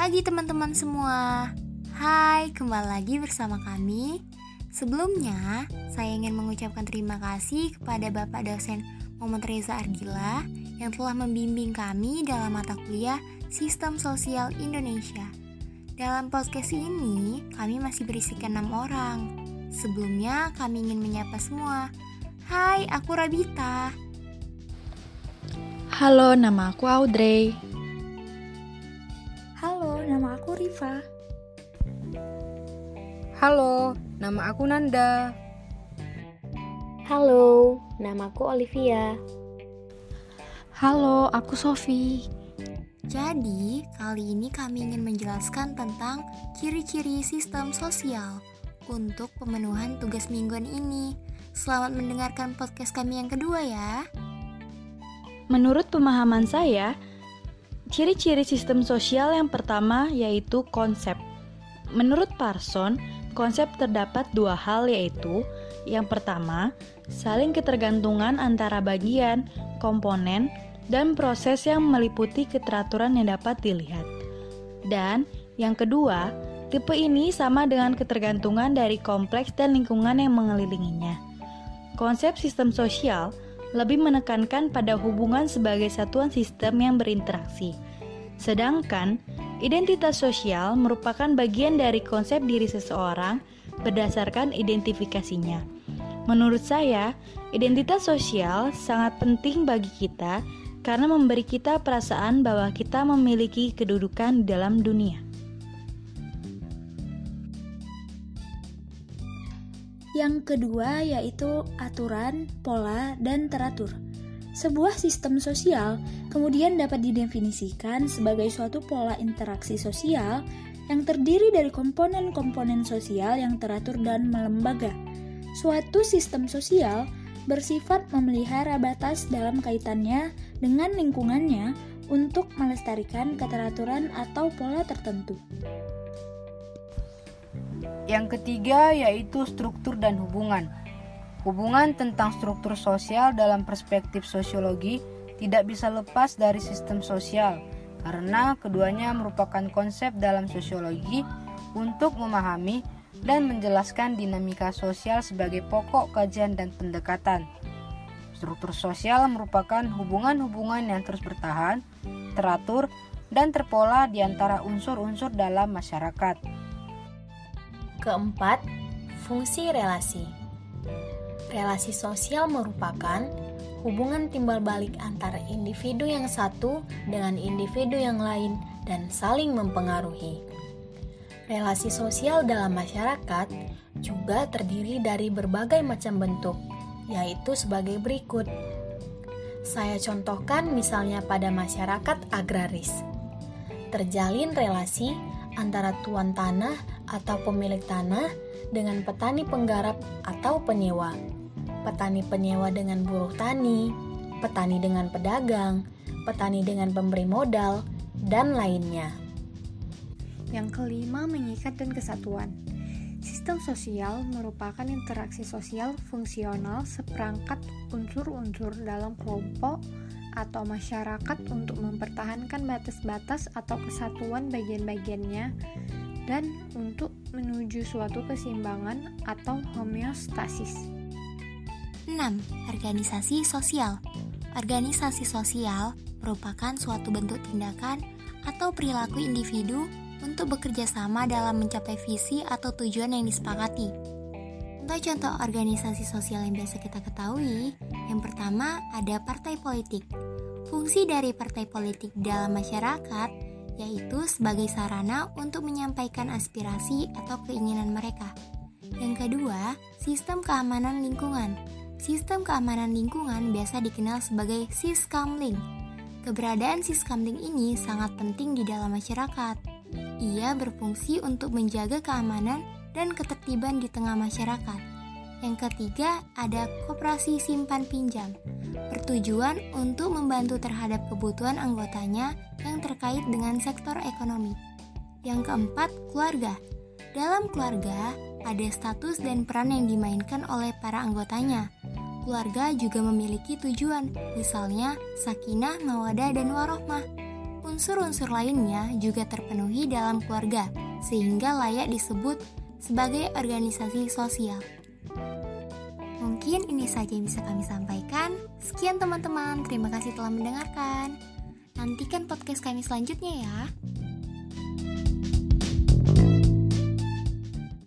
pagi teman-teman semua. Hai, kembali lagi bersama kami. Sebelumnya, saya ingin mengucapkan terima kasih kepada Bapak dosen Muhammad Reza Ardila yang telah membimbing kami dalam mata kuliah Sistem Sosial Indonesia. Dalam podcast ini, kami masih berisikan enam orang. Sebelumnya, kami ingin menyapa semua. Hai, aku Rabita. Halo, nama aku Audrey. Nama aku Riva. Halo, nama aku Nanda. Halo, namaku Olivia. Halo, aku Sofi. Jadi, kali ini kami ingin menjelaskan tentang ciri-ciri sistem sosial untuk pemenuhan tugas mingguan ini. Selamat mendengarkan podcast kami yang kedua ya. Menurut pemahaman saya, ciri-ciri sistem sosial yang pertama yaitu konsep. Menurut Parson, konsep terdapat dua hal yaitu yang pertama, saling ketergantungan antara bagian, komponen, dan proses yang meliputi keteraturan yang dapat dilihat. Dan yang kedua, tipe ini sama dengan ketergantungan dari kompleks dan lingkungan yang mengelilinginya. Konsep sistem sosial lebih menekankan pada hubungan sebagai satuan sistem yang berinteraksi. Sedangkan identitas sosial merupakan bagian dari konsep diri seseorang berdasarkan identifikasinya. Menurut saya, identitas sosial sangat penting bagi kita karena memberi kita perasaan bahwa kita memiliki kedudukan dalam dunia. Yang kedua yaitu aturan, pola, dan teratur. Sebuah sistem sosial kemudian dapat didefinisikan sebagai suatu pola interaksi sosial yang terdiri dari komponen-komponen sosial yang teratur dan melembaga. Suatu sistem sosial bersifat memelihara batas dalam kaitannya dengan lingkungannya untuk melestarikan keteraturan atau pola tertentu. Yang ketiga yaitu struktur dan hubungan. Hubungan tentang struktur sosial dalam perspektif sosiologi tidak bisa lepas dari sistem sosial karena keduanya merupakan konsep dalam sosiologi untuk memahami dan menjelaskan dinamika sosial sebagai pokok kajian dan pendekatan. Struktur sosial merupakan hubungan-hubungan yang terus bertahan, teratur, dan terpola di antara unsur-unsur dalam masyarakat. Keempat, fungsi relasi. Relasi sosial merupakan hubungan timbal balik antara individu yang satu dengan individu yang lain dan saling mempengaruhi. Relasi sosial dalam masyarakat juga terdiri dari berbagai macam bentuk, yaitu sebagai berikut. Saya contohkan misalnya pada masyarakat agraris. Terjalin relasi antara tuan tanah atau pemilik tanah dengan petani penggarap atau penyewa, petani penyewa dengan buruh tani, petani dengan pedagang, petani dengan pemberi modal, dan lainnya. Yang kelima, mengikat dan kesatuan. Sistem sosial merupakan interaksi sosial fungsional seperangkat unsur-unsur dalam kelompok atau masyarakat untuk mempertahankan batas-batas atau kesatuan bagian-bagiannya dan untuk menuju suatu keseimbangan atau homeostasis. 6. Organisasi sosial. Organisasi sosial merupakan suatu bentuk tindakan atau perilaku individu untuk bekerja sama dalam mencapai visi atau tujuan yang disepakati. Contoh-contoh organisasi sosial yang biasa kita ketahui, yang pertama ada partai politik. Fungsi dari partai politik dalam masyarakat yaitu sebagai sarana untuk menyampaikan aspirasi atau keinginan mereka. Yang kedua, sistem keamanan lingkungan. Sistem keamanan lingkungan biasa dikenal sebagai Siskamling. Keberadaan Siskamling ini sangat penting di dalam masyarakat. Ia berfungsi untuk menjaga keamanan dan ketertiban di tengah masyarakat. Yang ketiga, ada koperasi simpan pinjam, bertujuan untuk membantu terhadap kebutuhan anggotanya yang terkait dengan sektor ekonomi. Yang keempat, keluarga. Dalam keluarga, ada status dan peran yang dimainkan oleh para anggotanya. Keluarga juga memiliki tujuan, misalnya sakinah, mawadah, dan warohmah. unsur-unsur lainnya juga terpenuhi dalam keluarga, sehingga layak disebut sebagai organisasi sosial. Mungkin ini saja yang bisa kami sampaikan. Sekian teman-teman, terima kasih telah mendengarkan. Nantikan podcast kami selanjutnya ya.